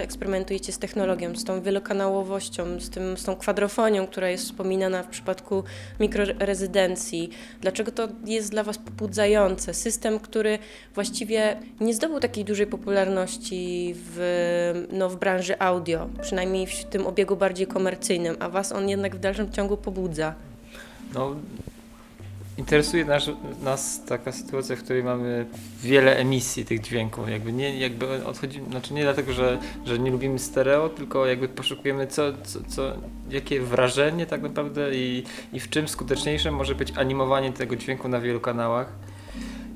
że eksperymentujecie z technologią, z tą wielokanałowością, z, tym, z tą kwadrofonią, która jest wspominana w przypadku mikrorezydencji? Dlaczego to jest dla Was pobudzające? System, który właściwie nie zdobył takiej dużej popularności w, no, w branży audio, przynajmniej w tym obiegu bardziej komercyjnym, a Was on jednak w dalszym ciągu pobudza. No, interesuje nas, nas taka sytuacja, w której mamy wiele emisji tych dźwięków. Jakby nie, jakby odchodzi, znaczy nie dlatego, że, że nie lubimy stereo, tylko jakby poszukujemy co, co, co, jakie wrażenie tak naprawdę i, i w czym skuteczniejsze może być animowanie tego dźwięku na wielu kanałach.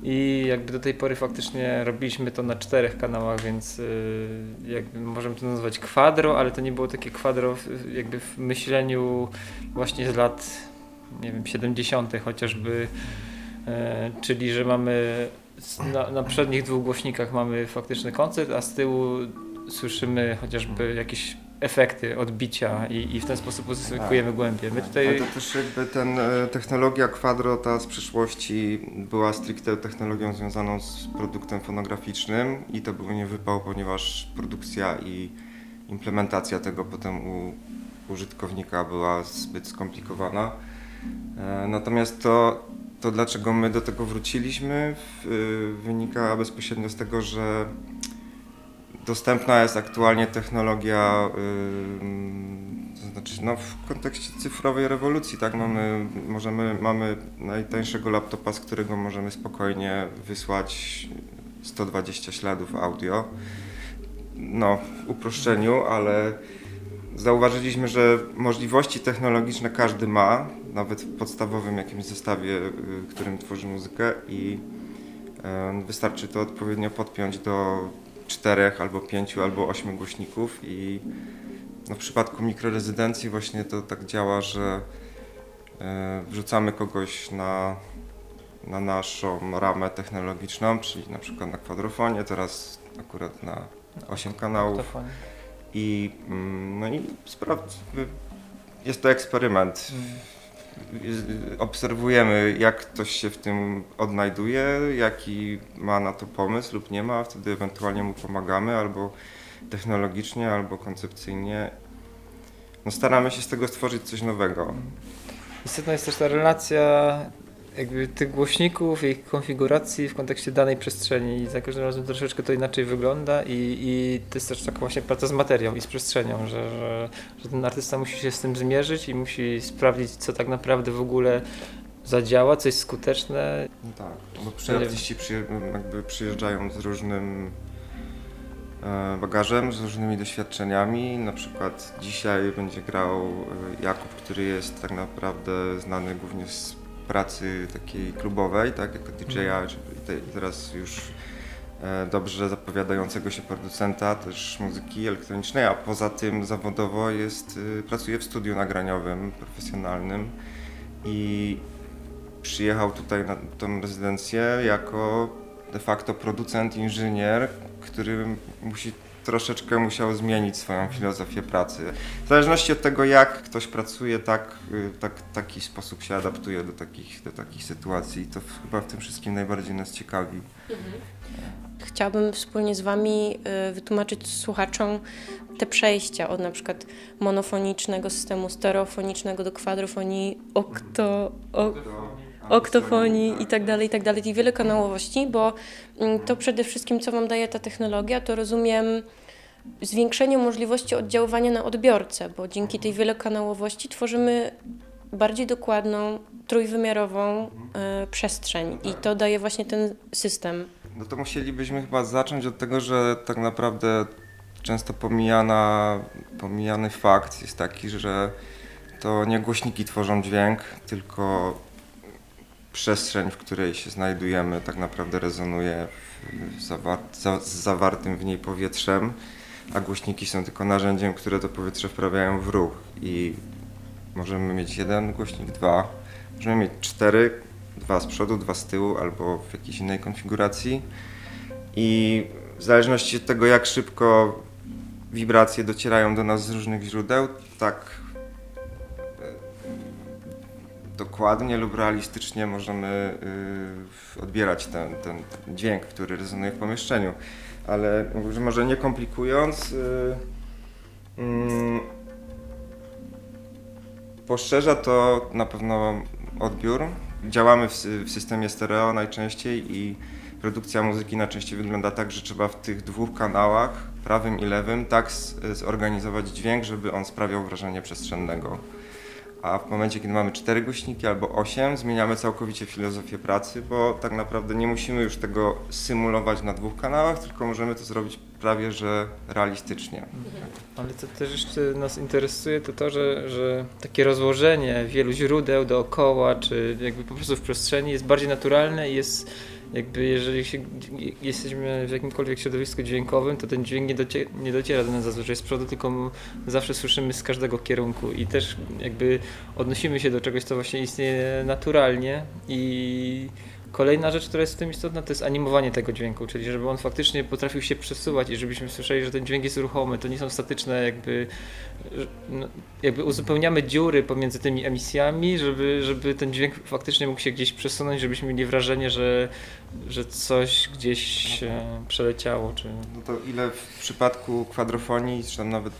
I jakby do tej pory faktycznie robiliśmy to na czterech kanałach, więc yy, jakby możemy to nazwać kwadro, ale to nie było takie kwadro jakby w myśleniu właśnie z lat nie wiem, 70. chociażby, e, czyli że mamy na, na przednich dwóch głośnikach mamy faktyczny koncert, a z tyłu słyszymy chociażby jakieś efekty odbicia i, i w ten sposób uzyskujemy tak. głębiej. My tutaj... Ale to też jakby ten e, technologia Quadro, ta z przyszłości była stricte technologią związaną z produktem fonograficznym i to był niewypał, ponieważ produkcja i implementacja tego potem u użytkownika była zbyt skomplikowana. E, natomiast to, to dlaczego my do tego wróciliśmy, wynika bezpośrednio z tego, że dostępna jest aktualnie technologia, to znaczy no, w kontekście cyfrowej rewolucji, tak, mamy, możemy, mamy najtańszego laptopa, z którego możemy spokojnie wysłać 120 śladów audio, no w uproszczeniu, ale zauważyliśmy, że możliwości technologiczne każdy ma, nawet w podstawowym jakimś zestawie, y, którym tworzy muzykę i wystarczy to odpowiednio podpiąć do czterech albo pięciu albo ośmiu głośników i no w przypadku mikrorezydencji właśnie to tak działa, że e, wrzucamy kogoś na, na naszą ramę technologiczną, czyli na przykład na kwadrofonie, teraz akurat na 8 kanałów. I, mm, no i sprawdź, jest to eksperyment. Obserwujemy, jak ktoś się w tym odnajduje, jaki ma na to pomysł lub nie ma, wtedy ewentualnie mu pomagamy albo technologicznie, albo koncepcyjnie. No staramy się z tego stworzyć coś nowego. Istotna jest też ta relacja jakby tych głośników ich konfiguracji w kontekście danej przestrzeni i za każdym razem troszeczkę to inaczej wygląda i, i to jest też taka właśnie praca z materią i z przestrzenią, że, że, że ten artysta musi się z tym zmierzyć i musi sprawdzić, co tak naprawdę w ogóle zadziała, coś skuteczne. No tak, bo przy artyści jakby przyjeżdżają z różnym e, bagażem, z różnymi doświadczeniami. Na przykład dzisiaj będzie grał e, Jakub, który jest tak naprawdę znany głównie z pracy takiej klubowej, tak, jako DJ-a, mhm. teraz już e, dobrze zapowiadającego się producenta też muzyki elektronicznej, a poza tym zawodowo jest, y, pracuje w studiu nagraniowym, profesjonalnym i przyjechał tutaj na tą rezydencję jako de facto producent, inżynier, który musi troszeczkę musiał zmienić swoją filozofię pracy. W zależności od tego, jak ktoś pracuje, tak, y, tak taki sposób się adaptuje do takich, do takich sytuacji. I to chyba w tym wszystkim najbardziej nas ciekawi. Mhm. Chciałabym wspólnie z Wami y, wytłumaczyć słuchaczom te przejścia od na przykład monofonicznego systemu stereofonicznego do kwadrofonii, okto, ok, oktofonii i tak dalej, i tak dalej, tej wielokanałowości, bo mm, to przede wszystkim, co Wam daje ta technologia, to rozumiem zwiększenie możliwości oddziaływania na odbiorcę, bo dzięki tej wielokanałowości tworzymy bardziej dokładną, trójwymiarową y, przestrzeń i to daje właśnie ten system. No to musielibyśmy chyba zacząć od tego, że tak naprawdę często pomijana, pomijany fakt jest taki, że to nie głośniki tworzą dźwięk, tylko przestrzeń, w której się znajdujemy, tak naprawdę rezonuje z zawartym w niej powietrzem, a głośniki są tylko narzędziem, które to powietrze wprawiają w ruch. I możemy mieć jeden głośnik, dwa, możemy mieć cztery, dwa z przodu, dwa z tyłu albo w jakiejś innej konfiguracji. I w zależności od tego, jak szybko wibracje docierają do nas z różnych źródeł, tak dokładnie lub realistycznie możemy y, odbierać ten, ten, dźwięk, który rezonuje w pomieszczeniu. ale może nie komplikując, yy, yy, poszerza to na pewno odbiór. Działamy w, w systemie stereo najczęściej i produkcja muzyki najczęściej wygląda tak, że trzeba w tych dwóch kanałach, prawym i lewym, tak zorganizować dźwięk, żeby on sprawiał wrażenie przestrzennego a w momencie, kiedy mamy cztery głośniki albo osiem, zmieniamy całkowicie filozofię pracy, bo tak naprawdę nie musimy już tego symulować na dwóch kanałach, tylko możemy to zrobić prawie że realistycznie. Ale co też jeszcze nas interesuje, to to, że, że takie rozłożenie wielu źródeł dookoła, czy jakby po prostu w przestrzeni jest bardziej naturalne i jest jakby jeżeli się, jesteśmy w jakimkolwiek środowisku dźwiękowym, to ten dźwięk nie, docie, nie dociera do nas zazwyczaj z przodu, tylko zawsze słyszymy z każdego kierunku. I też jakby odnosimy się do czegoś, co właśnie istnieje naturalnie i Kolejna rzecz, która jest w tym istotna, to jest animowanie tego dźwięku, czyli żeby on faktycznie potrafił się przesuwać i żebyśmy słyszeli, że ten dźwięk jest ruchomy. To nie są statyczne jakby, no, jakby uzupełniamy dziury pomiędzy tymi emisjami, żeby, żeby ten dźwięk faktycznie mógł się gdzieś przesunąć, żebyśmy mieli wrażenie, że, że coś gdzieś przeleciało. Czy... No to ile w przypadku kwadrofonii, czy tam nawet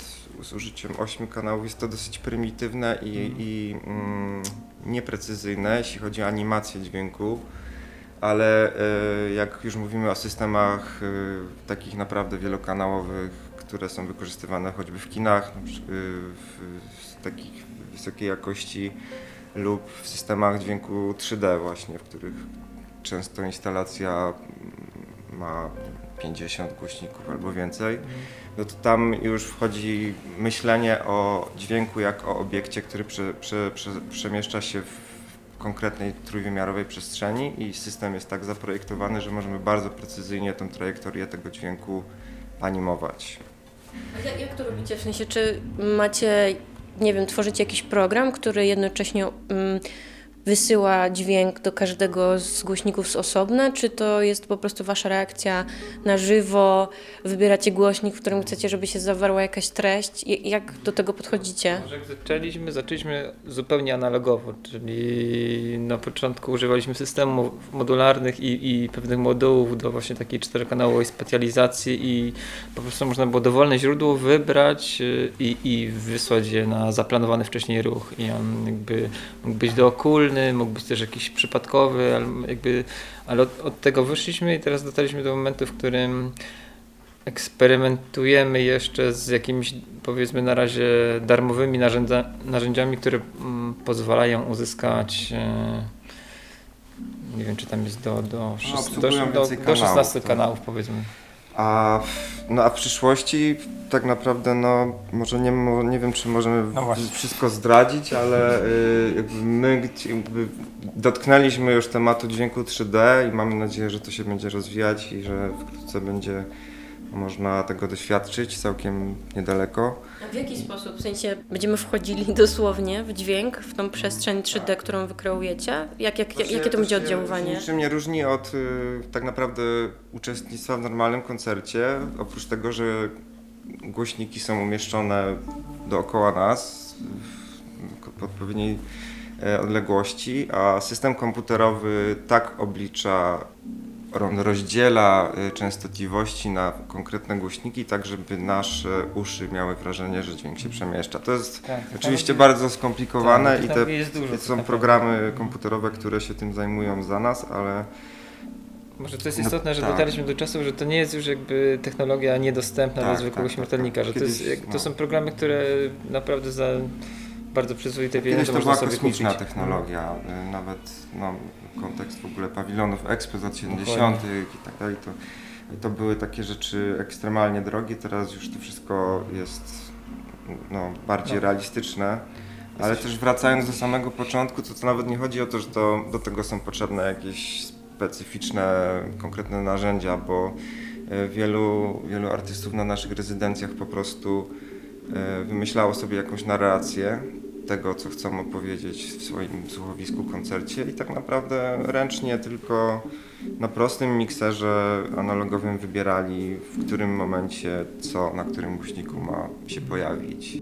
z użyciem ośmiu kanałów jest to dosyć prymitywne i, mm. i mm, nieprecyzyjne, jeśli chodzi o animację dźwięku ale e, jak już mówimy o systemach e, takich naprawdę wielokanałowych, które są wykorzystywane choćby w kinach, e, w takich wysokiej jakości lub w systemach dźwięku 3D właśnie, w których często instalacja ma 50 głośników albo więcej, no to tam już wchodzi myślenie o dźwięku jak o obiekcie, który prze, prze, prze, przemieszcza się w konkretnej trójwymiarowej przestrzeni i system jest tak zaprojektowany, że możemy bardzo precyzyjnie tę trajektorię tego dźwięku animować. A jak, to robicie? W sensie, czy macie, nie wiem, tworzycie jakiś program, który jednocześnie... Um, wysyła dźwięk do każdego z głośników z osobna, czy to jest po prostu wasza reakcja na żywo, wybieracie głośnik, w którym chcecie, żeby się zawarła jakaś treść? Jak do tego podchodzicie? Może jak zaczęliśmy, zaczęliśmy zupełnie analogowo, czyli na początku używaliśmy systemów modularnych i, i pewnych modułów do właśnie takiej czterokanałowej specjalizacji i po prostu można było dowolne źródło wybrać y, i, i wysłać je na zaplanowany wcześniej ruch i on jakby mógł być dookólny, mógł być też jakiś przypadkowy, ale, jakby, ale od, od tego wyszliśmy i teraz dotarliśmy do momentu, w którym eksperymentujemy jeszcze z jakimiś powiedzmy na razie darmowymi narzędzia, narzędziami, które mm, pozwalają uzyskać e, nie wiem czy tam jest do, do, no, do, do, do 16 kanałów powiedzmy. A, no a w przyszłości tak naprawdę, no może nie, nie wiem, czy możemy no wszystko zdradzić, ale y, jakby my jakby dotknęliśmy już tematu dźwięku 3D i mamy nadzieję, że to się będzie rozwijać i że wkrótce będzie można tego doświadczyć całkiem niedaleko. A w jaki sposób? W sensie będziemy wchodzili dosłownie w dźwięk, w tą przestrzeń 3D, którą wykreujecie? Jak, jak, jakie to będzie oddziaływanie? To niczym nie różni od y, tak naprawdę uczestnictwa w normalnym koncercie, oprócz tego, że głośniki są umieszczone dookoła nas w odpowiedniej e, odległości, a system komputerowy tak oblicza rozdziela y, częstotliwości na konkretne głośniki, tak żeby nasze uszy miały wrażenie, że dźwięk się przemieszcza. To jest tak, oczywiście tak, bardzo skomplikowane tak, i te dużo, są programy komputerowe, które się tym zajmują za nas, ale może to jest no, istotne, że tak. dotarliśmy do czasu, że to nie jest już jakby technologia niedostępna tak, dla zwykłego tak, śmiertelnika, że Kiedyś, to, jest, no. to są programy, które naprawdę za bardzo przyzwoite pieniądze Kiedyś to była kosmiczna kupić. technologia, y, nawet no, kontekst w ogóle pawilonów Expo z lat 70. i tak dalej, to, to były takie rzeczy ekstremalnie drogie, teraz już to wszystko jest no, bardziej no. realistyczne. Ale też wracając do samego początku, to, to nawet nie chodzi o to, że to, do tego są potrzebne jakieś specyficzne, konkretne narzędzia, bo e, wielu, wielu artystów na naszych rezydencjach po prostu e, wymyślało sobie jakąś narrację tego, co chcą opowiedzieć w swoim słuchowisku, koncercie i tak naprawdę ręcznie tylko na prostym mikserze analogowym wybierali, w którym momencie co na którym głośniku ma się pojawić.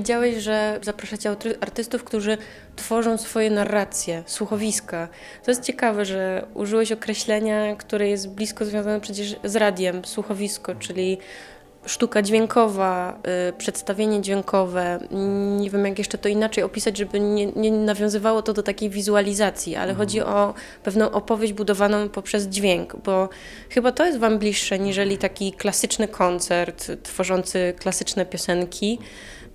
Powiedziałeś, że zapraszacie artystów, którzy tworzą swoje narracje, słuchowiska. To jest ciekawe, że użyłeś określenia, które jest blisko związane przecież z radiem, słuchowisko, czyli sztuka dźwiękowa, y, przedstawienie dźwiękowe. Nie wiem, jak jeszcze to inaczej opisać, żeby nie, nie nawiązywało to do takiej wizualizacji, ale chodzi mhm. o pewną opowieść budowaną poprzez dźwięk, bo chyba to jest Wam bliższe niżeli taki klasyczny koncert tworzący klasyczne piosenki.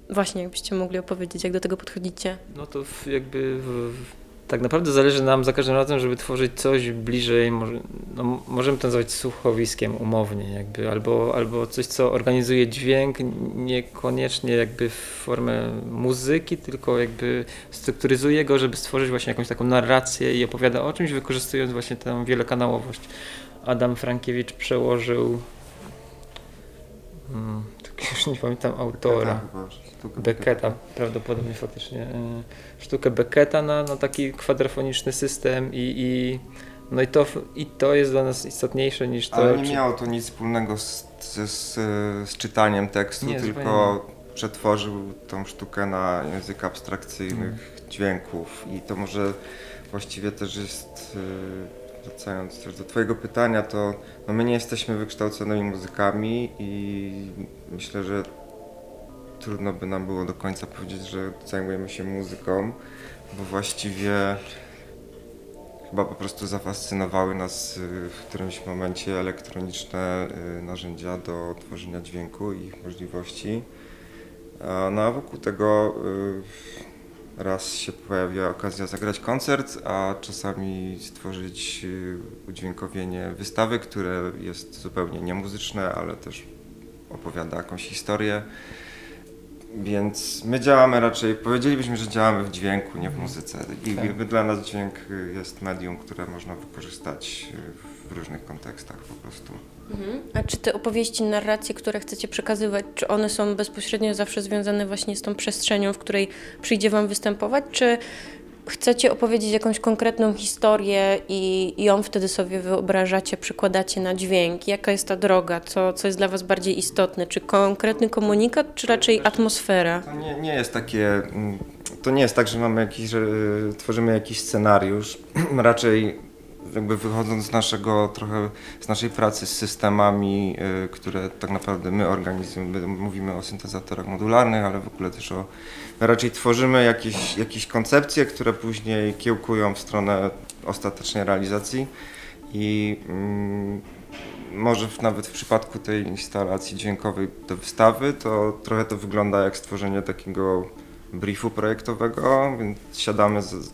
Właśnie, jakbyście mogli opowiedzieć, jak do tego podchodzicie. No to jakby w, tak naprawdę zależy nam za każdym razem, żeby tworzyć coś bliżej, może, no, możemy to nazwać słuchowiskiem umownie, jakby, albo, albo coś, co organizuje dźwięk, niekoniecznie jakby w formę muzyki, tylko jakby strukturyzuje go, żeby stworzyć właśnie jakąś taką narrację i opowiada o czymś, wykorzystując właśnie tę wielokanałowość. Adam Frankiewicz przełożył hmm, już nie pamiętam autora. Becketa, prawdopodobnie faktycznie. E, sztukę Becketa na, na taki kwadrafoniczny system i, i no i to, i to jest dla nas istotniejsze niż to. Ale nie czy... miało to nic wspólnego z, z, z czytaniem tekstu, nie, tylko przetworzył tą sztukę na język abstrakcyjnych hmm. dźwięków i to może właściwie też jest, e, wracając też do twojego pytania, to no my nie jesteśmy wykształconymi muzykami i myślę, że trudno by nam było do końca powiedzieć, że zajmujemy się muzyką, bo właściwie chyba po prostu zafascynowały nas y, w którymś momencie elektroniczne y, narzędzia do tworzenia dźwięku i ich możliwości. No a wokół tego y, raz się pojawiła okazja zagrać koncert, a czasami stworzyć udźwiękowienie wystawy, które jest zupełnie niemuzyczne, ale też opowiada jakąś historię. Więc my działamy raczej, powiedzielibyśmy, że działamy w dźwięku, nie w muzyce. I tak. dla nas dźwięk jest medium, które można wykorzystać w różnych kontekstach po prostu. Mhm. A czy te opowieści, narracje, które chcecie przekazywać, czy one są bezpośrednio zawsze związane właśnie z tą przestrzenią, w której przyjdzie Wam występować, czy chcecie opowiedzieć jakąś konkretną historię i ją wtedy sobie wyobrażacie, przykładacie na dźwięk. Jaka jest ta droga? Co, co jest dla Was bardziej istotne? Czy konkretny komunikat, czy raczej atmosfera? To nie, nie jest takie... Mm, to nie jest tak, że mamy jakiś, że tworzymy jakiś scenariusz. Raczej jakby wychodząc z naszego trochę, z naszej pracy z systemami, y, które tak naprawdę my organizujemy, mówimy o syntezatorach modularnych, ale w ogóle też o, raczej tworzymy jakieś, jakieś koncepcje, które później kiełkują w stronę ostatecznej realizacji. I mm, może w, nawet w przypadku tej instalacji dźwiękowej do wystawy, to trochę to wygląda jak stworzenie takiego briefu projektowego, więc siadamy, z,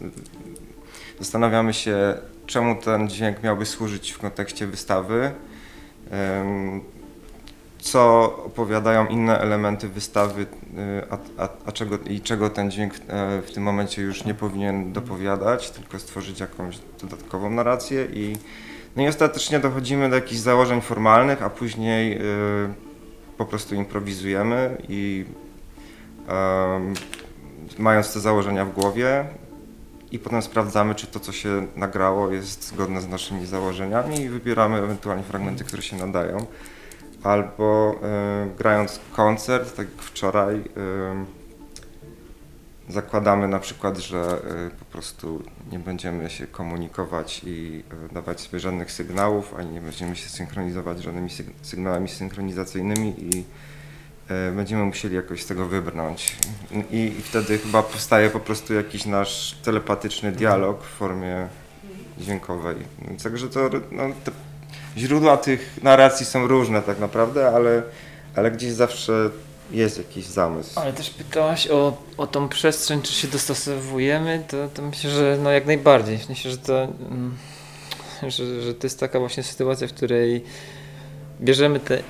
zastanawiamy się, czemu ten dźwięk miałby służyć w kontekście wystawy, co opowiadają inne elementy wystawy, y, a, a, a czego, i czego ten dźwięk e, w tym momencie już nie powinien dopowiadać, tylko stworzyć jakąś dodatkową narrację i no i ostatecznie dochodzimy do jakichś założeń formalnych, a później y, po prostu improwizujemy i mając te założenia w głowie, i potem sprawdzamy, czy to, co się nagrało, jest zgodne z naszymi założeniami i wybieramy ewentualnie fragmenty, które się nadają. Albo y, grając koncert, tak jak wczoraj, y, zakładamy na przykład, że y, po prostu nie będziemy się komunikować i dawać sobie żadnych sygnałów, ani nie będziemy się synchronizować żadnymi sygnałami synchronizacyjnymi i będziemy musieli jakoś z tego wybrnąć. I, I, wtedy chyba powstaje po prostu jakiś nasz telepatyczny dialog w formie dźwiękowej. Także to no, źródła tych narracji są różne tak naprawdę, ale, ale gdzieś zawsze jest jakiś zamysł. Ale też pytałaś o, o tą przestrzeń, czy się dostosowujemy, to, to myślę, że no jak najbardziej. Myślę, że to, mm, że, że to jest taka właśnie sytuacja, w której bierzemy te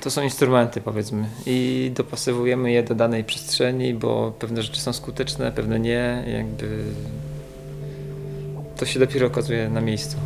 to są instrumenty powiedzmy i dopasowujemy je do danej przestrzeni, bo pewne rzeczy są skuteczne, pewne nie, jakby to się dopiero okazuje na miejscu.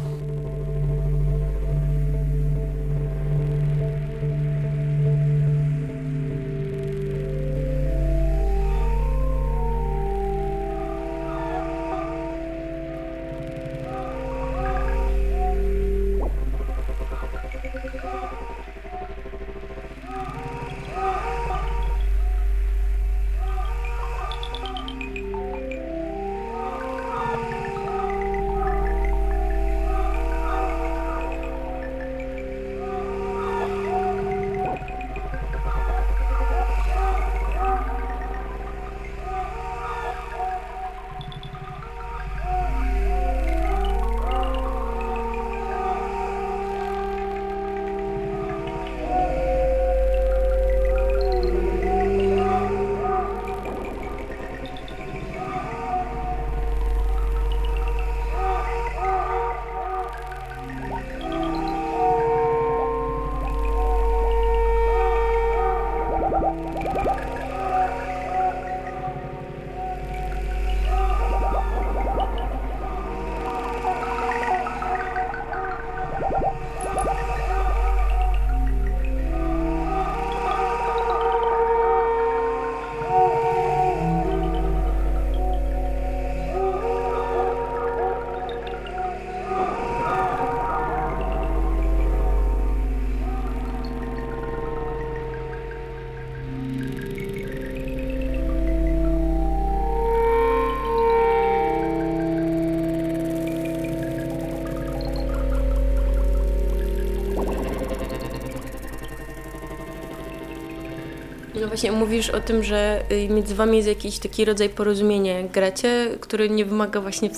Właśnie mówisz o tym, że y, między wami jest jakiś taki rodzaj porozumienia, jak gracie, który nie wymaga właśnie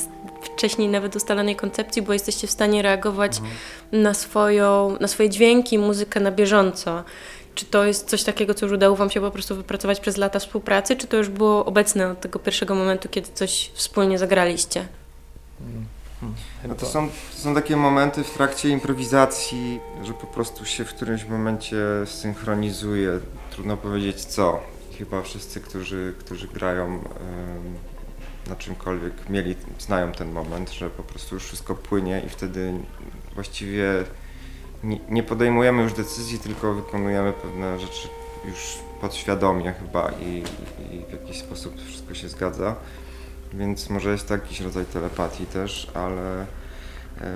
wcześniej nawet ustalonej koncepcji, bo jesteście w stanie reagować mhm. na, swoją, na swoje dźwięki, muzykę na bieżąco. Czy to jest coś takiego, co już udało Wam się po prostu wypracować przez lata współpracy, czy to już było obecne od tego pierwszego momentu, kiedy coś wspólnie zagraliście? To, są, są takie momenty w trakcie improwizacji, że po prostu się w którymś momencie synchronizuje. Trudno powiedzieć co. Chyba wszyscy, którzy, którzy grają na czymkolwiek, mieli, znają ten moment, że po prostu już wszystko płynie i wtedy właściwie nie, nie podejmujemy już decyzji, tylko wykonujemy pewne rzeczy już podświadomie chyba i, i w jakiś sposób wszystko się zgadza. Więc może jest to jakiś rodzaj telepatii też, ale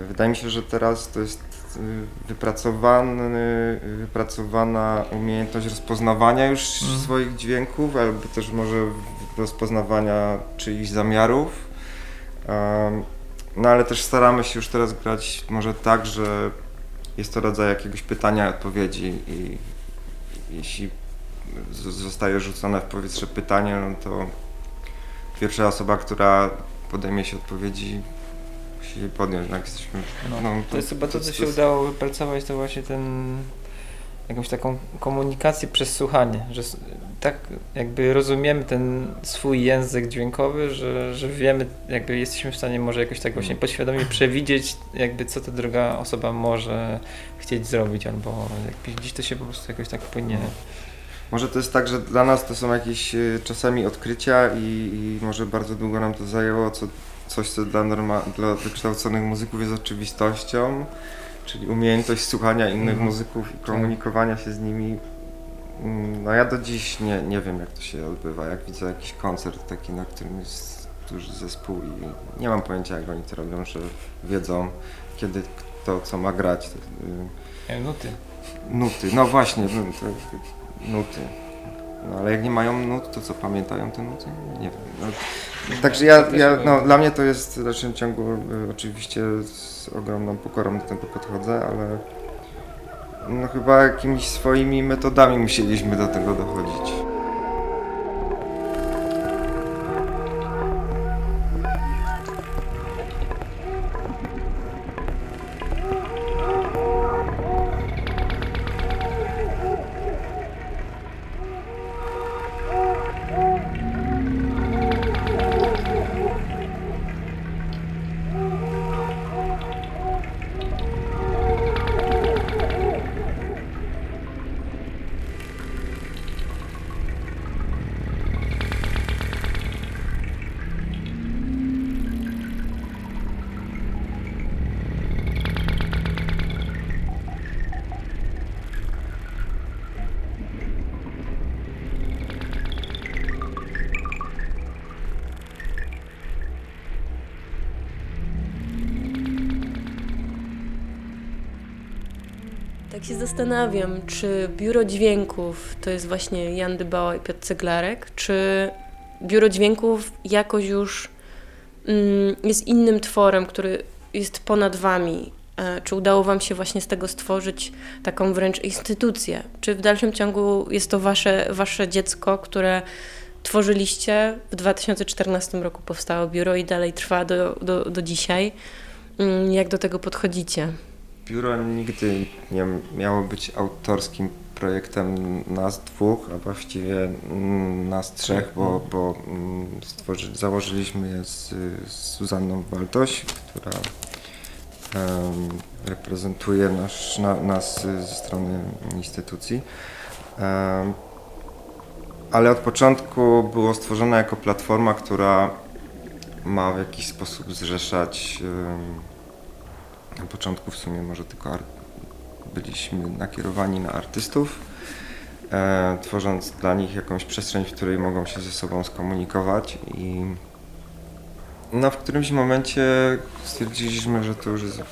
wydaje mi się, że teraz to jest e, wypracowany, wypracowana umiejętność rozpoznawania już mm. swoich dźwięków, albo też może rozpoznawania czyichś zamiarów. No ale też staramy się już teraz grać może tak, że jest to rodzaj jakiegoś pytania i odpowiedzi i jeśli zostaje rzucone w powietrze pytanie, no to pierwsza osoba, która podejmie się odpowiedzi, podjąć. Tak? Jesteśmy, no, no, to, to, jest chyba to, co się udało wypracować, to właśnie ten jakąś taką komunikację przez słuchanie, że tak jakby rozumiemy ten swój język dźwiękowy, że, że wiemy, jakby jesteśmy w stanie może jakoś tak właśnie mm. podświadomie przewidzieć, jakby co ta druga osoba może chcieć zrobić, albo jakby gdzieś to się po prostu jakoś tak płynie. Może to jest tak, że dla nas to są jakieś y, czasami odkrycia i, i może bardzo długo nam to zajęło, co, coś co dla, norma, dla wykształconych muzyków jest oczywistością, czyli umiejętność słuchania innych mm. muzyków i komunikowania się z nimi no ja do dziś nie, nie wiem jak to się odbywa. Jak widzę jakiś koncert taki, na którym jest duży zespół i nie mam pojęcia jak oni to robią, że wiedzą kiedy kto co ma grać. Y, nuty. Nuty, no właśnie, nuty. No ale jak nie mają nut, to co pamiętają te nuty? Nie wiem. No, także ja, ja no, dla mnie to jest w dalszym ciągu y, oczywiście z ogromną pokorą do tego podchodzę, ale no chyba jakimiś swoimi metodami musieliśmy do tego dochodzić. Zastanawiam, czy biuro dźwięków to jest właśnie Jan Dybała i Piotr Ceglarek, czy biuro dźwięków jakoś już mm, jest innym tworem, który jest ponad wami. E, czy udało wam się właśnie z tego stworzyć taką wręcz instytucję? Czy w dalszym ciągu jest to wasze, wasze dziecko, które tworzyliście? W 2014 roku powstało biuro i dalej trwa do, do, do dzisiaj. Mm, jak do tego podchodzicie? Biuro nigdy nie miało być autorskim projektem nas dwóch, a właściwie mm, nas trzech, bo, mhm. bo mm, stworzy, założyliśmy je z, z Zuzanną Waltoś, która um, reprezentuje nasz, na, nas ze strony instytucji. Um, ale od początku było stworzone jako platforma, która ma w jakiś sposób zrzeszać um, na początku w sumie może tylko byliśmy nakierowani na artystów, e, tworząc dla nich jakąś przestrzeń, w której mogą się ze sobą skomunikować i no, w którymś momencie stwierdziliśmy, że to już jest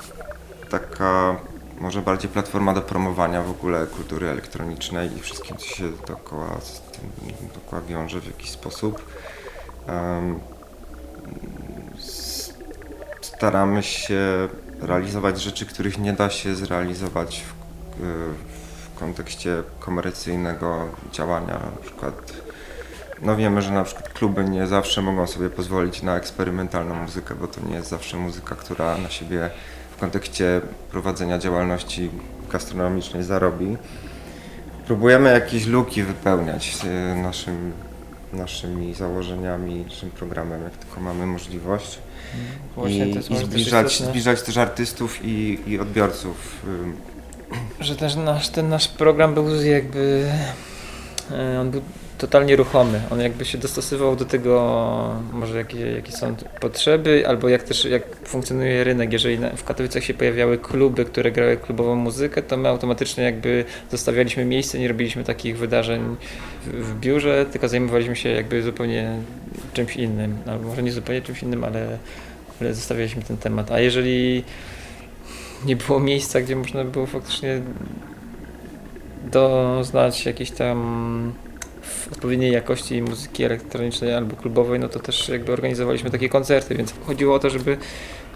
taka może bardziej platforma do promowania w ogóle kultury elektronicznej i wszystkim, co się dookoła, dookoła wiąże w jakiś sposób. Um, staramy się realizować rzeczy, których nie da się zrealizować w, w kontekście komercyjnego działania. Na przykład, no wiemy, że na przykład kluby nie zawsze mogą sobie pozwolić na eksperymentalną muzykę, bo to nie jest zawsze muzyka, która na siebie w kontekście prowadzenia działalności gastronomicznej zarobi. Próbujemy jakieś luki wypełniać naszym, naszymi założeniami, naszym programem, jak tylko mamy możliwość. Właśnie I, i zbliżać, zbliżać też artystów i, i odbiorców. Że też nasz, ten nasz program był jakby e, on był totalnie ruchomy. On jakby się dostosował do tego, może jakie, jakie są potrzeby, albo jak też jak funkcjonuje rynek. Jeżeli w Katowicach się pojawiały kluby, które grały klubową muzykę, to my automatycznie jakby zostawialiśmy miejsce, nie robiliśmy takich wydarzeń w, w biurze, tylko zajmowaliśmy się jakby zupełnie czymś innym. Albo może nie zupełnie czymś innym, ale, ale zostawialiśmy ten temat. A jeżeli nie było miejsca, gdzie można było faktycznie doznać jakiejś tam odpowiedniej jakości muzyki elektronicznej albo klubowej, no to też jakby organizowaliśmy takie koncerty, więc chodziło o to, żeby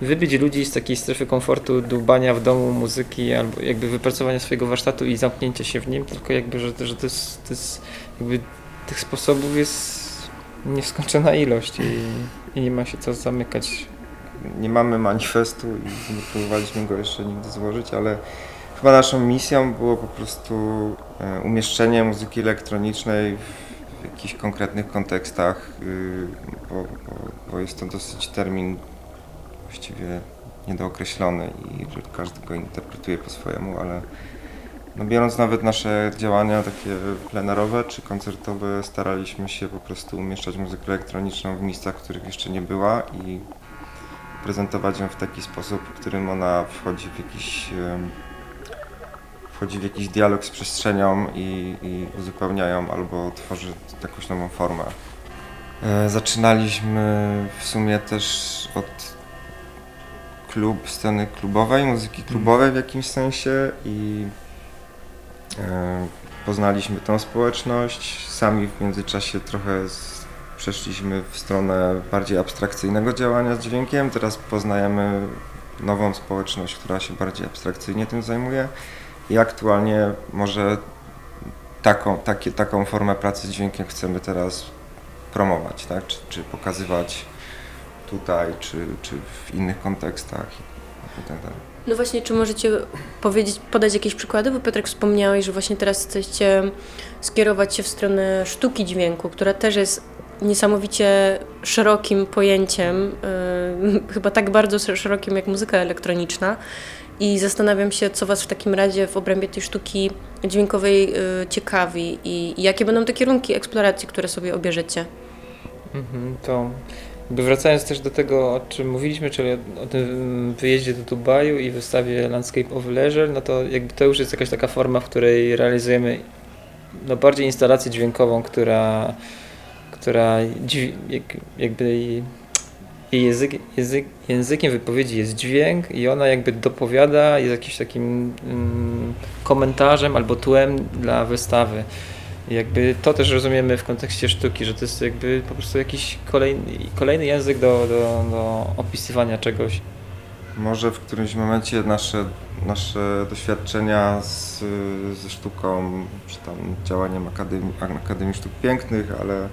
wybić ludzi z takiej strefy komfortu dłubania w domu muzyki albo jakby wypracowania swojego warsztatu i zamknięcia się w nim, tylko jakby, że, że to, jest, to jest jakby tych sposobów jest nieskończona ilość i, i nie ma się co zamykać. Nie mamy manifestu i nie próbowaliśmy go jeszcze nigdy złożyć, ale chyba naszą misją było po prostu e, umieszczenie muzyki elektronicznej w jakichś konkretnych kontekstach, y, bo, bo, bo jest to dosyć termin właściwie niedookreślony i każdy go interpretuje po swojemu, ale no biorąc nawet nasze działania takie plenerowe czy koncertowe, staraliśmy się po prostu umieszczać muzykę elektroniczną w miejscach, w których jeszcze nie była i prezentować ją w taki sposób, w którym ona wchodzi w jakiś, wchodzi w jakiś dialog z przestrzenią i, i uzupełnia ją albo tworzy jakąś nową formę. E, Zaczynaliśmy w sumie też od klub, sceny klubowej, muzyki klubowej w jakimś sensie i e, poznaliśmy tą społeczność. Sami w międzyczasie trochę z, przeszliśmy w stronę bardziej abstrakcyjnego działania z dźwiękiem. Teraz poznajemy nową społeczność, która się bardziej abstrakcyjnie tym zajmuje i aktualnie może taką, takie, taką formę pracy z dźwiękiem chcemy teraz promować, tak? czy, czy pokazywać tutaj, czy, czy w innych kontekstach i tak. No właśnie, czy możecie powiedzieć, podać jakieś przykłady? Bo Piotrek wspomniałeś, że właśnie teraz chcecie skierować się w stronę sztuki dźwięku, która też jest niesamowicie szerokim pojęciem, yy, chyba tak bardzo szerokim jak muzyka elektroniczna. I zastanawiam się, co Was w takim razie w obrębie tej sztuki dźwiękowej yy, ciekawi i, i jakie będą te kierunki eksploracji, które sobie obierzecie. Mhm, to wracając też do tego, o czym mówiliśmy, czyli o, o tym wyjeździe do Dubaju i wystawie Landscape of Leisure, no to jakby to już jest jakaś taka forma, w której realizujemy no bardziej instalację dźwiękową, która, która jakby jej język, język, językiem wypowiedzi jest dźwięk i ona jakby dopowiada, jest jakimś takim mm, komentarzem albo tłem dla wystawy. I jakby to też rozumiemy w kontekście sztuki, że to jest jakby po prostu jakiś kolejny, kolejny język do, do, do opisywania czegoś. Może w którymś momencie nasze, nasze doświadczenia z, ze sztuką, czy tam działaniem Akademii, Akademii Sztuk Pięknych, ale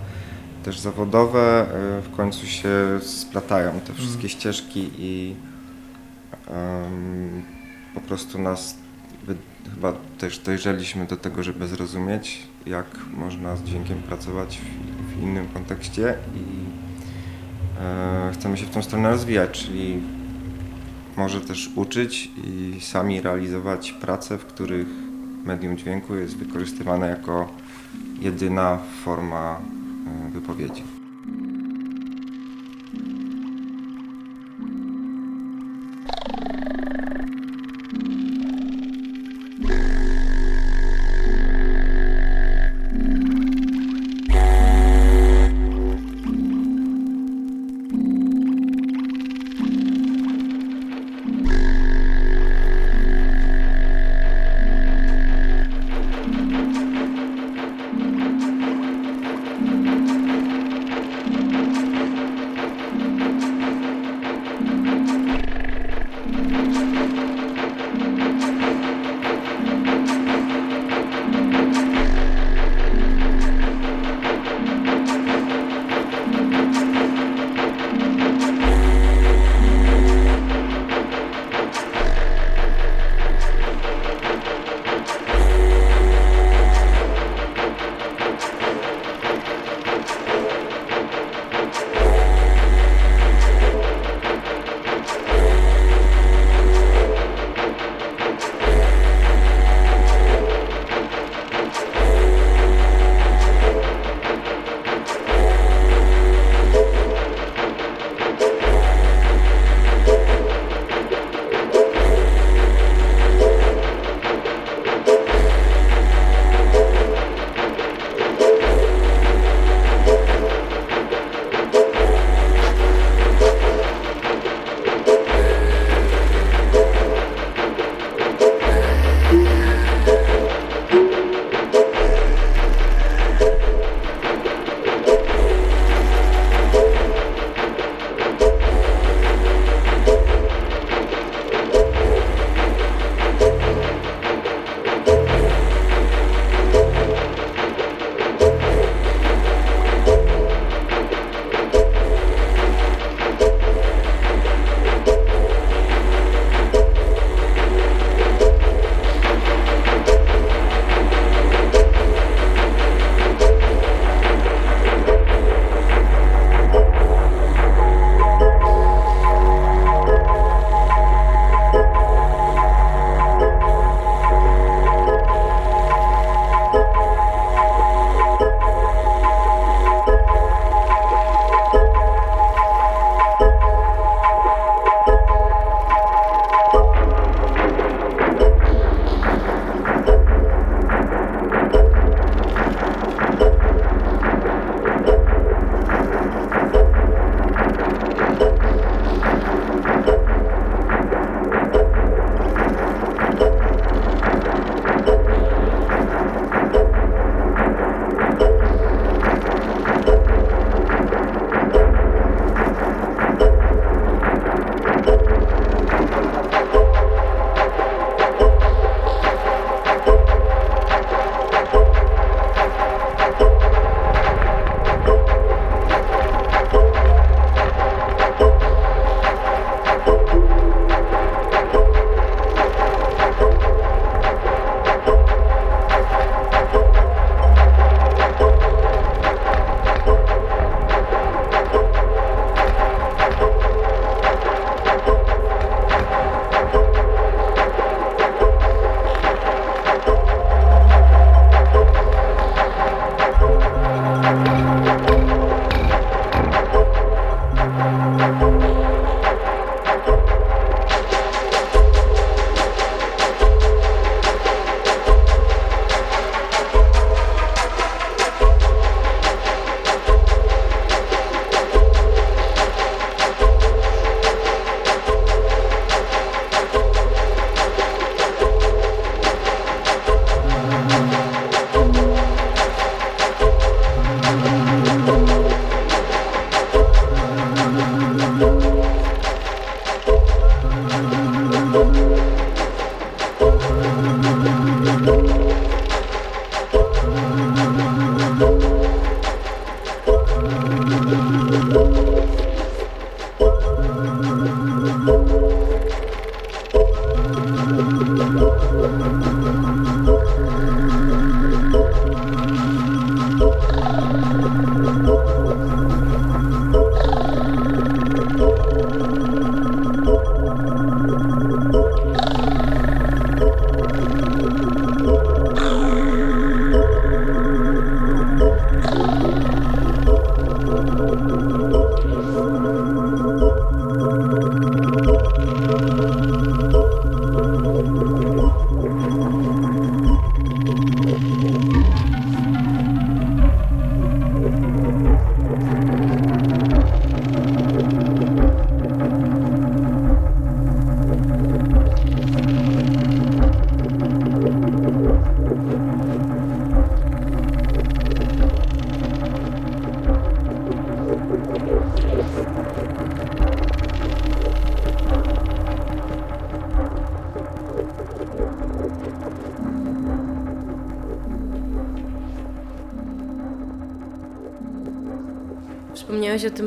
też zawodowe, y, w końcu się splatają te wszystkie ścieżki i em, po prostu nas chyba też dojrzeliśmy do tego, żeby zrozumieć, jak można z dźwiękiem pracować w, w innym kontekście i e, chcemy się w tą stronę rozwijać, czyli może też uczyć i sami realizować prace, w których medium dźwięku jest wykorzystywane jako jedyna forma wypowiedzi.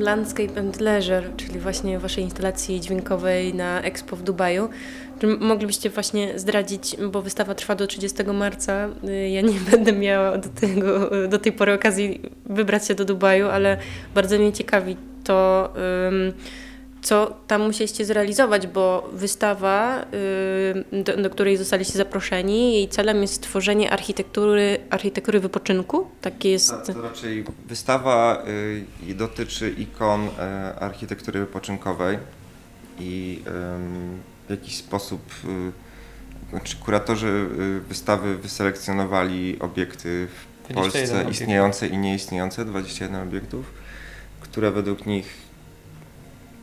Landscape and Leisure, czyli właśnie waszej instalacji dźwiękowej na Expo w Dubaju. Czy moglibyście właśnie zdradzić, bo wystawa trwa do 30 marca. Y, ja nie będę miała do, tego, do tej pory okazji wybrać się do Dubaju, ale bardzo mnie ciekawi to. Um, co tam musieliście zrealizować, bo wystawa, y, do, do, której zostaliście zaproszeni, jej celem jest stworzenie architektury, architektury wypoczynku. Takie jest. To, to raczej wystawa y, dotyczy ikon y, architektury wypoczynkowej i w jakiś sposób znaczy kuratorzy wystawy wyselekcjonowali obiekty w Polsce istniejące i nieistniejące, 21 obiektów, które według nich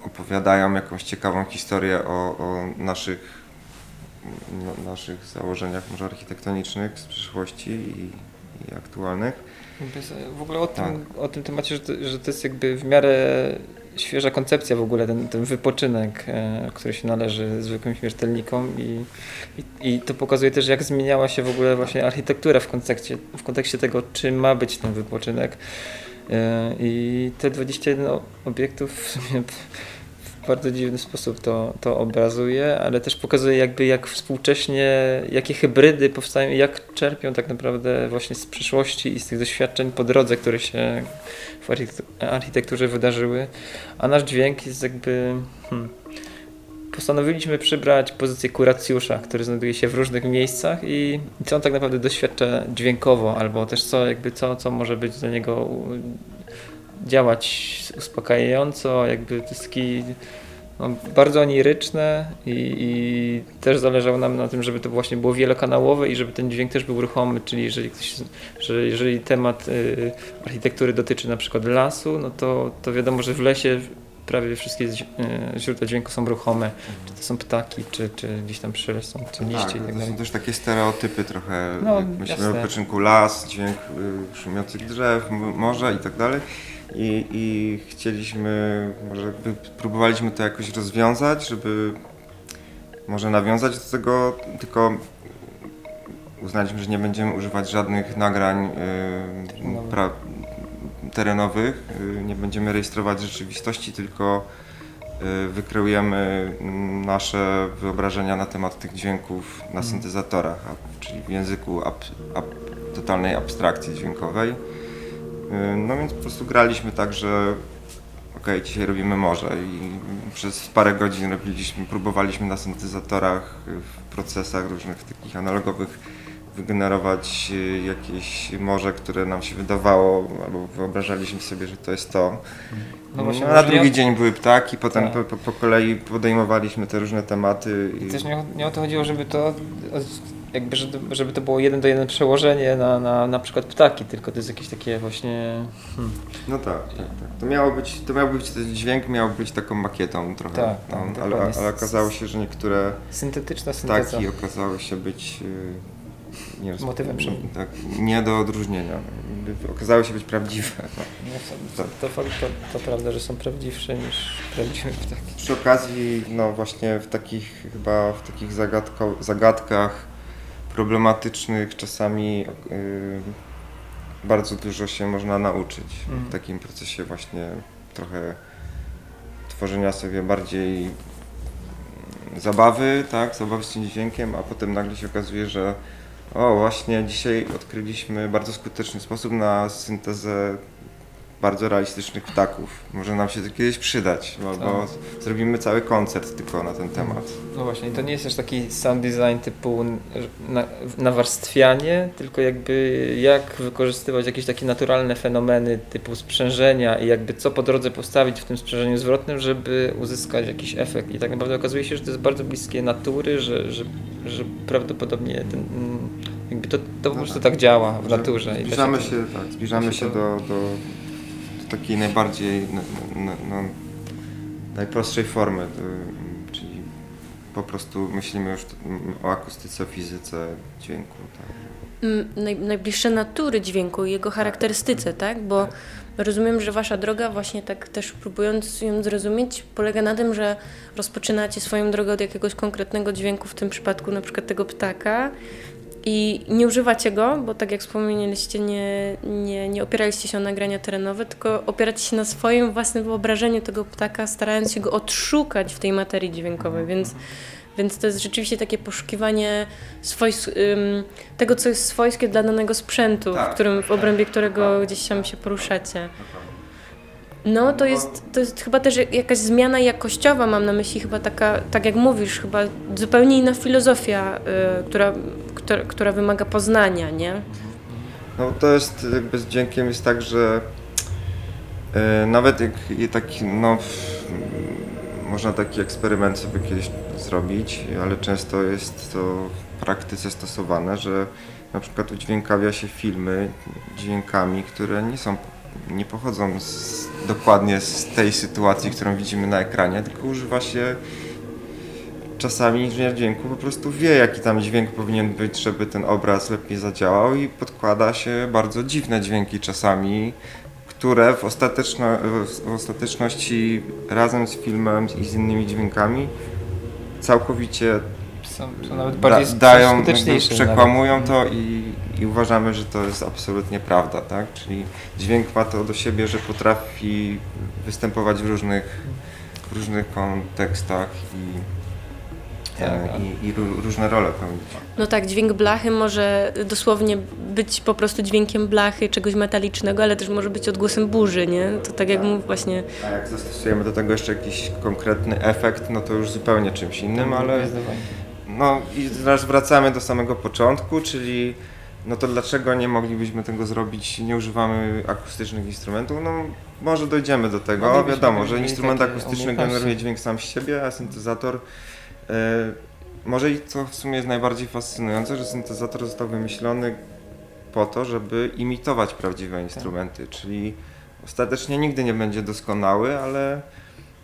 opowiadają jakąś ciekawą historię o, o naszych, no, naszych założeniach może architektonicznych z przyszłości i, i aktualnych. W ogóle o, tak. tym, o tym temacie, że to, że to jest jakby w miarę świeża koncepcja w ogóle, ten, ten wypoczynek, e, który się należy zwykłym śmiertelnikom i, i, i, to pokazuje też, jak zmieniała się w ogóle właśnie architektura w kontekście, w kontekście tego, czym ma być ten wypoczynek. E, I te 21 obiektów w sumie bardzo dziwny sposób to, to obrazuje, ale też pokazuje jakby jak współcześnie, jakie hybrydy powstają i jak czerpią tak naprawdę właśnie z przyszłości i z tych doświadczeń po drodze, które się w architekturze wydarzyły. A nasz dźwięk jest jakby... Hmm, postanowiliśmy przybrać pozycję kuracjusza, który znajduje się w różnych miejscach i co on tak naprawdę doświadcza dźwiękowo, albo też co, jakby co, co może być dla niego działać uspokajająco, jakby to jest taki no, bardzo oniryczne i, i, też zależało nam na tym, żeby to właśnie było wielokanałowe i żeby ten dźwięk też był ruchomy, czyli jeżeli, ktoś, że jeżeli temat y, architektury dotyczy na przykład lasu, no to, to wiadomo, że w lesie prawie wszystkie e, źródła dźwięku są ruchome. Czy to są ptaki, czy, czy gdzieś tam są, czy liście tak, i tak dalej. są też takie stereotypy trochę. No, myślimy o wypoczynku las, dźwięk y, szumiących drzew, morza i tak dalej. I, I chcieliśmy, może próbowaliśmy to jakoś rozwiązać, żeby może nawiązać do tego, tylko uznaliśmy, że nie będziemy używać żadnych nagrań yy, pra, terenowych, y, nie będziemy rejestrować rzeczywistości, tylko y, wykreujemy nasze wyobrażenia na temat tych dźwięków na mhm. syntezatorach, czyli w języku ab, ab, totalnej abstrakcji dźwiękowej. Y, no więc po prostu graliśmy tak, że ok, dzisiaj robimy morze i przez parę godzin robiliśmy, próbowaliśmy na syntezatorach, w procesach różnych takich analogowych wygenerować y, jakieś morze, które nam się wydawało, albo wyobrażaliśmy sobie, że to jest to. No właśnie, no, na drugi dzień były ptaki, potem tak. po, po, kolei podejmowaliśmy te różne tematy. I, I też nie, nie o to chodziło, żeby to jakby, żeby to było jeden do jeden przełożenie na, na, na przykład ptaki, tylko to jest jakieś takie właśnie... Hmm. No tak, tak, tak. To miało być, to miał być, ten dźwięk miał być taką makietą trochę, tak, no, ale, ale okazało się, że niektóre syntetyczna synteza. ptaki okazały się być y, nie, motywem tak, nie do odróżnienia. Okazały się być prawdziwe. No. to, to, to, to, prawda, że są prawdziwsze niż prawdziwe ptaki. Przy okazji, no właśnie w takich chyba w takich zagadko, zagadkach problematycznych czasami yy, bardzo dużo się można nauczyć mm. w takim procesie właśnie trochę tworzenia sobie bardziej zabawy, tak, zabawy z tym dźwiękiem, a potem nagle się okazuje, że o, właśnie dzisiaj odkryliśmy bardzo skuteczny sposób na syntezę bardzo realistycznych ptaków. Może nam się to kiedyś przydać, bo, bo Tak. zrobimy cały koncert tylko na ten temat. No właśnie, to nie jest też taki sound design typu na, nawarstwianie, tylko jakby jak wykorzystywać jakieś takie naturalne fenomeny typu sprzężenia i jakby co po drodze postawić w tym sprzężeniu zwrotnym, żeby uzyskać jakiś efekt. I tak naprawdę okazuje się, że to jest bardzo bliskie natury, że, że, że prawdopodobnie ten, jakby to, to po No prostu tak. tak działa w naturze. da Zbliżamy się, tak, zbliżamy się do, do, do takiej najbardziej no, najprostszej formy, czyli po prostu myślimy już o akustyce, fizyce dźwięku. Tak. Mm, Naj, najbliższe natury dźwięku i jego charakterystyce, tak? Bo rozumiem, że wasza droga, właśnie tak też próbując ją zrozumieć, polega na tym, że rozpoczynacie swoją drogę od jakiegoś konkretnego dźwięku, w tym przypadku na przykład tego ptaka i nie używacie go, bo tak jak wspomnieliście, nie, nie, nie opieraliście się o nagrania terenowe, tylko opieracie się na swoim własnym wyobrażeniu tego ptaka, starając się go odszukać w tej materii dźwiękowej, więc więc to jest rzeczywiście takie poszukiwanie swojs- tego, co jest swojskie dla danego sprzętu, Tak, w, którym, w tak, obrębie którego gdzieś tam się poruszacie. No to jest, to jest chyba też jakaś zmiana jakościowa, mam na myśli chyba taka, tak jak mówisz, chyba zupełnie inna filozofia, y, która, która, która wymaga poznania, nie? No to jest jakby z dźwiękiem jest tak, że e, nawet jak taki, no można taki eksperyment sobie kiedyś zrobić, ale często jest to w praktyce stosowane, że na przykład udźwiękawia się filmy dźwiękami, które nie są, nie pochodzą z, dokładnie z tej sytuacji, którą widzimy na ekranie, tylko używa się czasami inżynier dźwięku po prostu wie, jaki tam dźwięk powinien być, żeby ten obraz lepiej zadziałał i podkłada się bardzo dziwne dźwięki czasami, które w, ostateczno, w ostateczności razem z filmem i z innymi dźwiękami całkowicie Są, są nawet da, bardziej dają, jakby skuteczniejsze. przekłamują nawet. to i, i uważamy, że to jest absolutnie prawda, tak? Czyli dźwięk ma to do siebie, że potrafi występować w różnych, w różnych kontekstach i, Tak, e, i, i ró- różne role pełnić. No tak, dźwięk blachy może dosłownie być po prostu dźwiękiem blachy, czegoś metalicznego, ale też może być odgłosem burzy, nie? To tak jak mów właśnie, A jak zastosujemy do tego jeszcze jakiś konkretny efekt, no to już zupełnie czymś innym, ale Zdecydowanie. No i teraz wracamy do samego początku, czyli no to dlaczego nie moglibyśmy tego zrobić, nie używamy akustycznych instrumentów? No może dojdziemy do tego, Moglibyśmy wiadomo, że instrument akustyczny generuje dźwięk sam z siebie, a syntezator e, może i to w sumie jest najbardziej fascynujące, że syntezator został wymyślony po to, żeby imitować prawdziwe instrumenty, czyli ostatecznie nigdy nie będzie doskonały, ale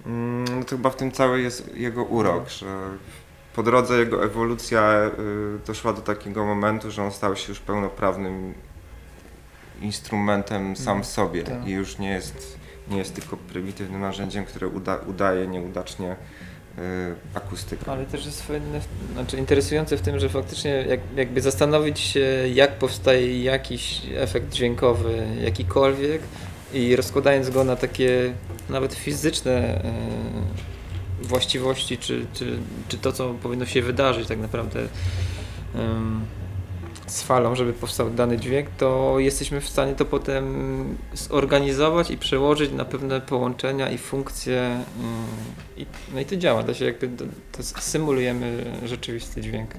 mm, no to chyba w tym cały jest jego urok, że po drodze jego ewolucja y, doszła do takiego momentu, że on stał się już pełnoprawnym instrumentem sam w sobie tak. i już nie jest, nie jest tylko prymitywnym narzędziem, które uda, udaje nieudacznie y, akustykę. Ale też jest fajne, znaczy interesujące w tym, że faktycznie jak, jakby zastanowić się, jak powstaje jakiś efekt dźwiękowy, jakikolwiek i rozkładając go na takie nawet fizyczne e, właściwości, czy, czy, czy to, co powinno się wydarzyć tak naprawdę em, z falą, żeby powstał dany dźwięk, to jesteśmy w stanie to potem zorganizować i przełożyć na pewne połączenia i funkcje. mm, I, no i to działa, to się jakby to, to symulujemy rzeczywisty dźwięk.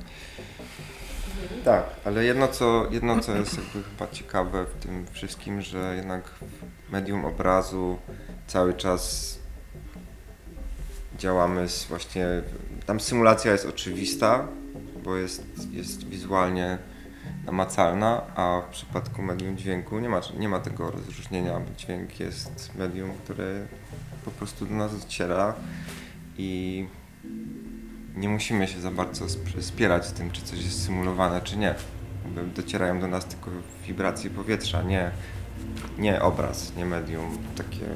Tak, ale jedno co, jedno co jest jakby chyba ciekawe w tym wszystkim, że jednak medium obrazu cały czas działamy z właśnie, tam symulacja jest oczywista, bo jest, jest wizualnie namacalna, a w przypadku medium dźwięku nie ma, nie ma tego rozróżnienia, bo dźwięk jest medium, które po prostu do nas dociera i nie musimy się za bardzo sp- spierać z tym, czy coś jest symulowane, czy nie. Docierają do nas tylko wibracje powietrza, nie, nie obraz, nie medium takie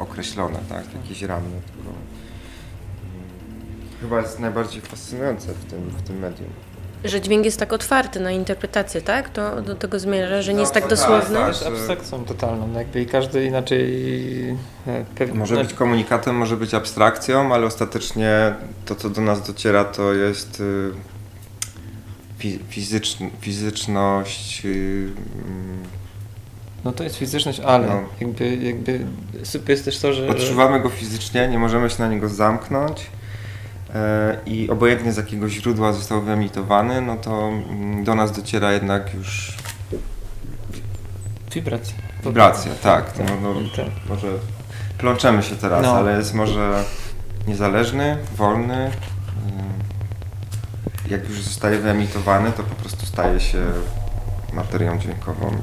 określone, tak, jakieś ramy, tylko mm, chyba jest najbardziej fascynujące w tym, w tym medium. że dźwięk jest tak otwarty na interpretację, tak? To do tego zmierza, że nie jest tak No, tak, dosłowny. tak. jest abstrakcją totalną, no jakby i każdy inaczej e, pewnie Może być komunikatem, może być abstrakcją, ale ostatecznie to, co do nas dociera, to jest y, fi- fizyczn, fizyczność, y, mm, No to jest fizyczność, ale No. jakby, jakby super jest też to, że... Odczuwamy go fizycznie, nie możemy się na niego zamknąć e, i obojętnie z jakiego źródła został wyemitowany, no to mm, do nas dociera jednak już Wibracja. wibracja, tak. No, no, tak. może plączemy się teraz, No. ale jest może niezależny, wolny. Ym, Jak już zostaje wyemitowany, to po prostu staje się materią dźwiękową.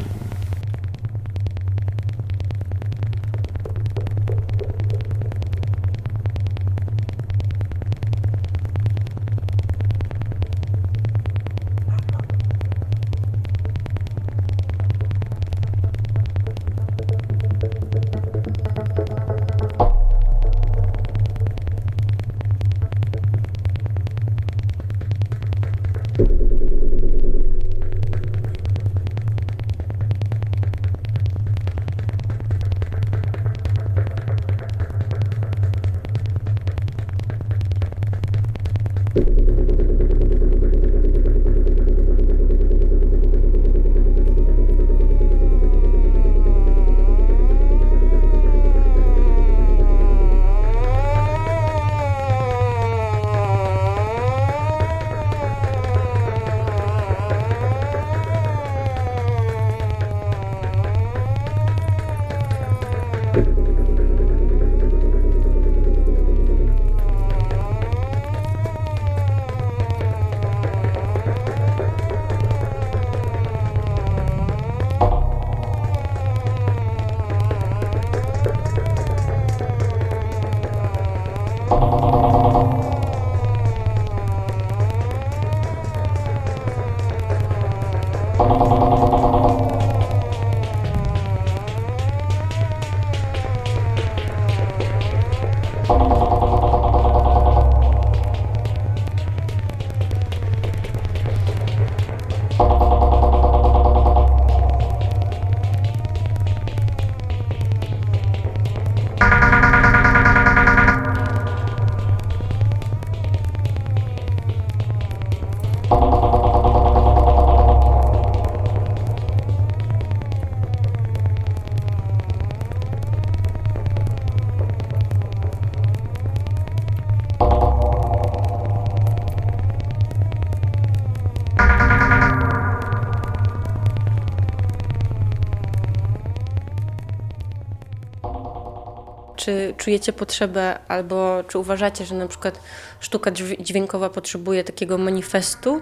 Czujecie potrzebę, albo czy uważacie, że na przykład sztuka dźwię- dźwiękowa potrzebuje takiego manifestu,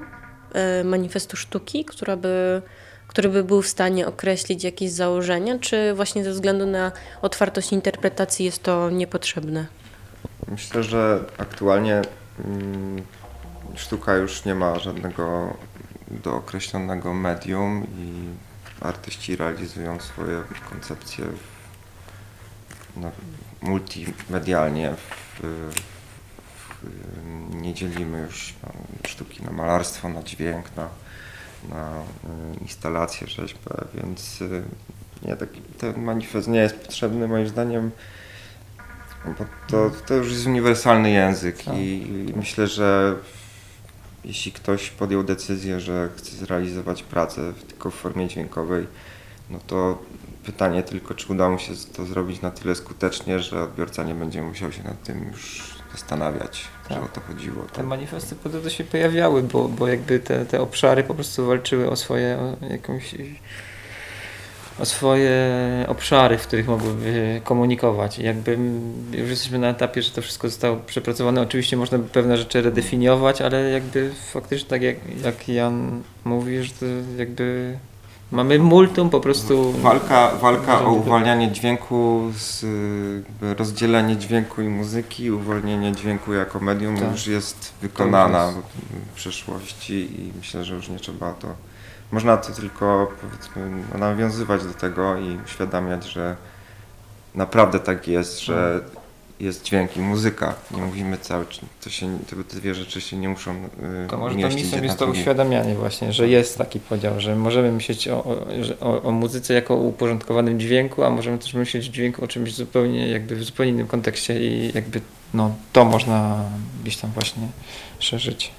e, manifestu sztuki, która by, który by był w stanie określić jakieś założenia, czy właśnie ze względu na otwartość interpretacji jest to niepotrzebne? Myślę, że aktualnie mm, sztuka już nie ma żadnego dookreślonego medium i artyści realizują swoje koncepcje multimedialnie. W, w, nie dzielimy już no, sztuki na malarstwo, na dźwięk, na, na y, instalację, rzeźbę, więc y, nie, taki, ten manifest nie jest potrzebny moim zdaniem. Bo to, to już jest uniwersalny język i, i myślę, że jeśli ktoś podjął decyzję, że chce zrealizować pracę tylko w formie dźwiękowej, no to pytanie tylko, czy uda mu się to zrobić na tyle skutecznie, że odbiorca nie będzie musiał się nad tym już zastanawiać, że Tak. o to chodziło. Te manifesty po drodze się pojawiały, bo, bo jakby te, te obszary po prostu walczyły o swoje o jakąś o swoje obszary, w których mogłyby komunikować. Jakby już jesteśmy na etapie, że to wszystko zostało przepracowane. Oczywiście można by pewne rzeczy redefiniować, ale jakby faktycznie tak jak, jak Jan mówi, że to jakby mamy multum po prostu. Walka, walka o uwalnianie dźwięku, z, rozdzielenie dźwięku i muzyki, uwolnienie dźwięku jako medium Tak. już jest wykonana już w przeszłości i myślę, że już nie trzeba to. Można to tylko powiedzmy nawiązywać do tego i uświadamiać, że naprawdę tak jest, że jest dźwięk i muzyka. Nie mówimy cały czas, to się, te te dwie rzeczy się nie muszą y, To może to misją jedna jest to uświadamianie właśnie, że jest taki podział, że możemy myśleć o, o, o muzyce jako o uporządkowanym dźwięku, a możemy też myśleć o dźwięku o czymś zupełnie jakby w zupełnie innym kontekście i jakby no to można gdzieś tam właśnie szerzyć.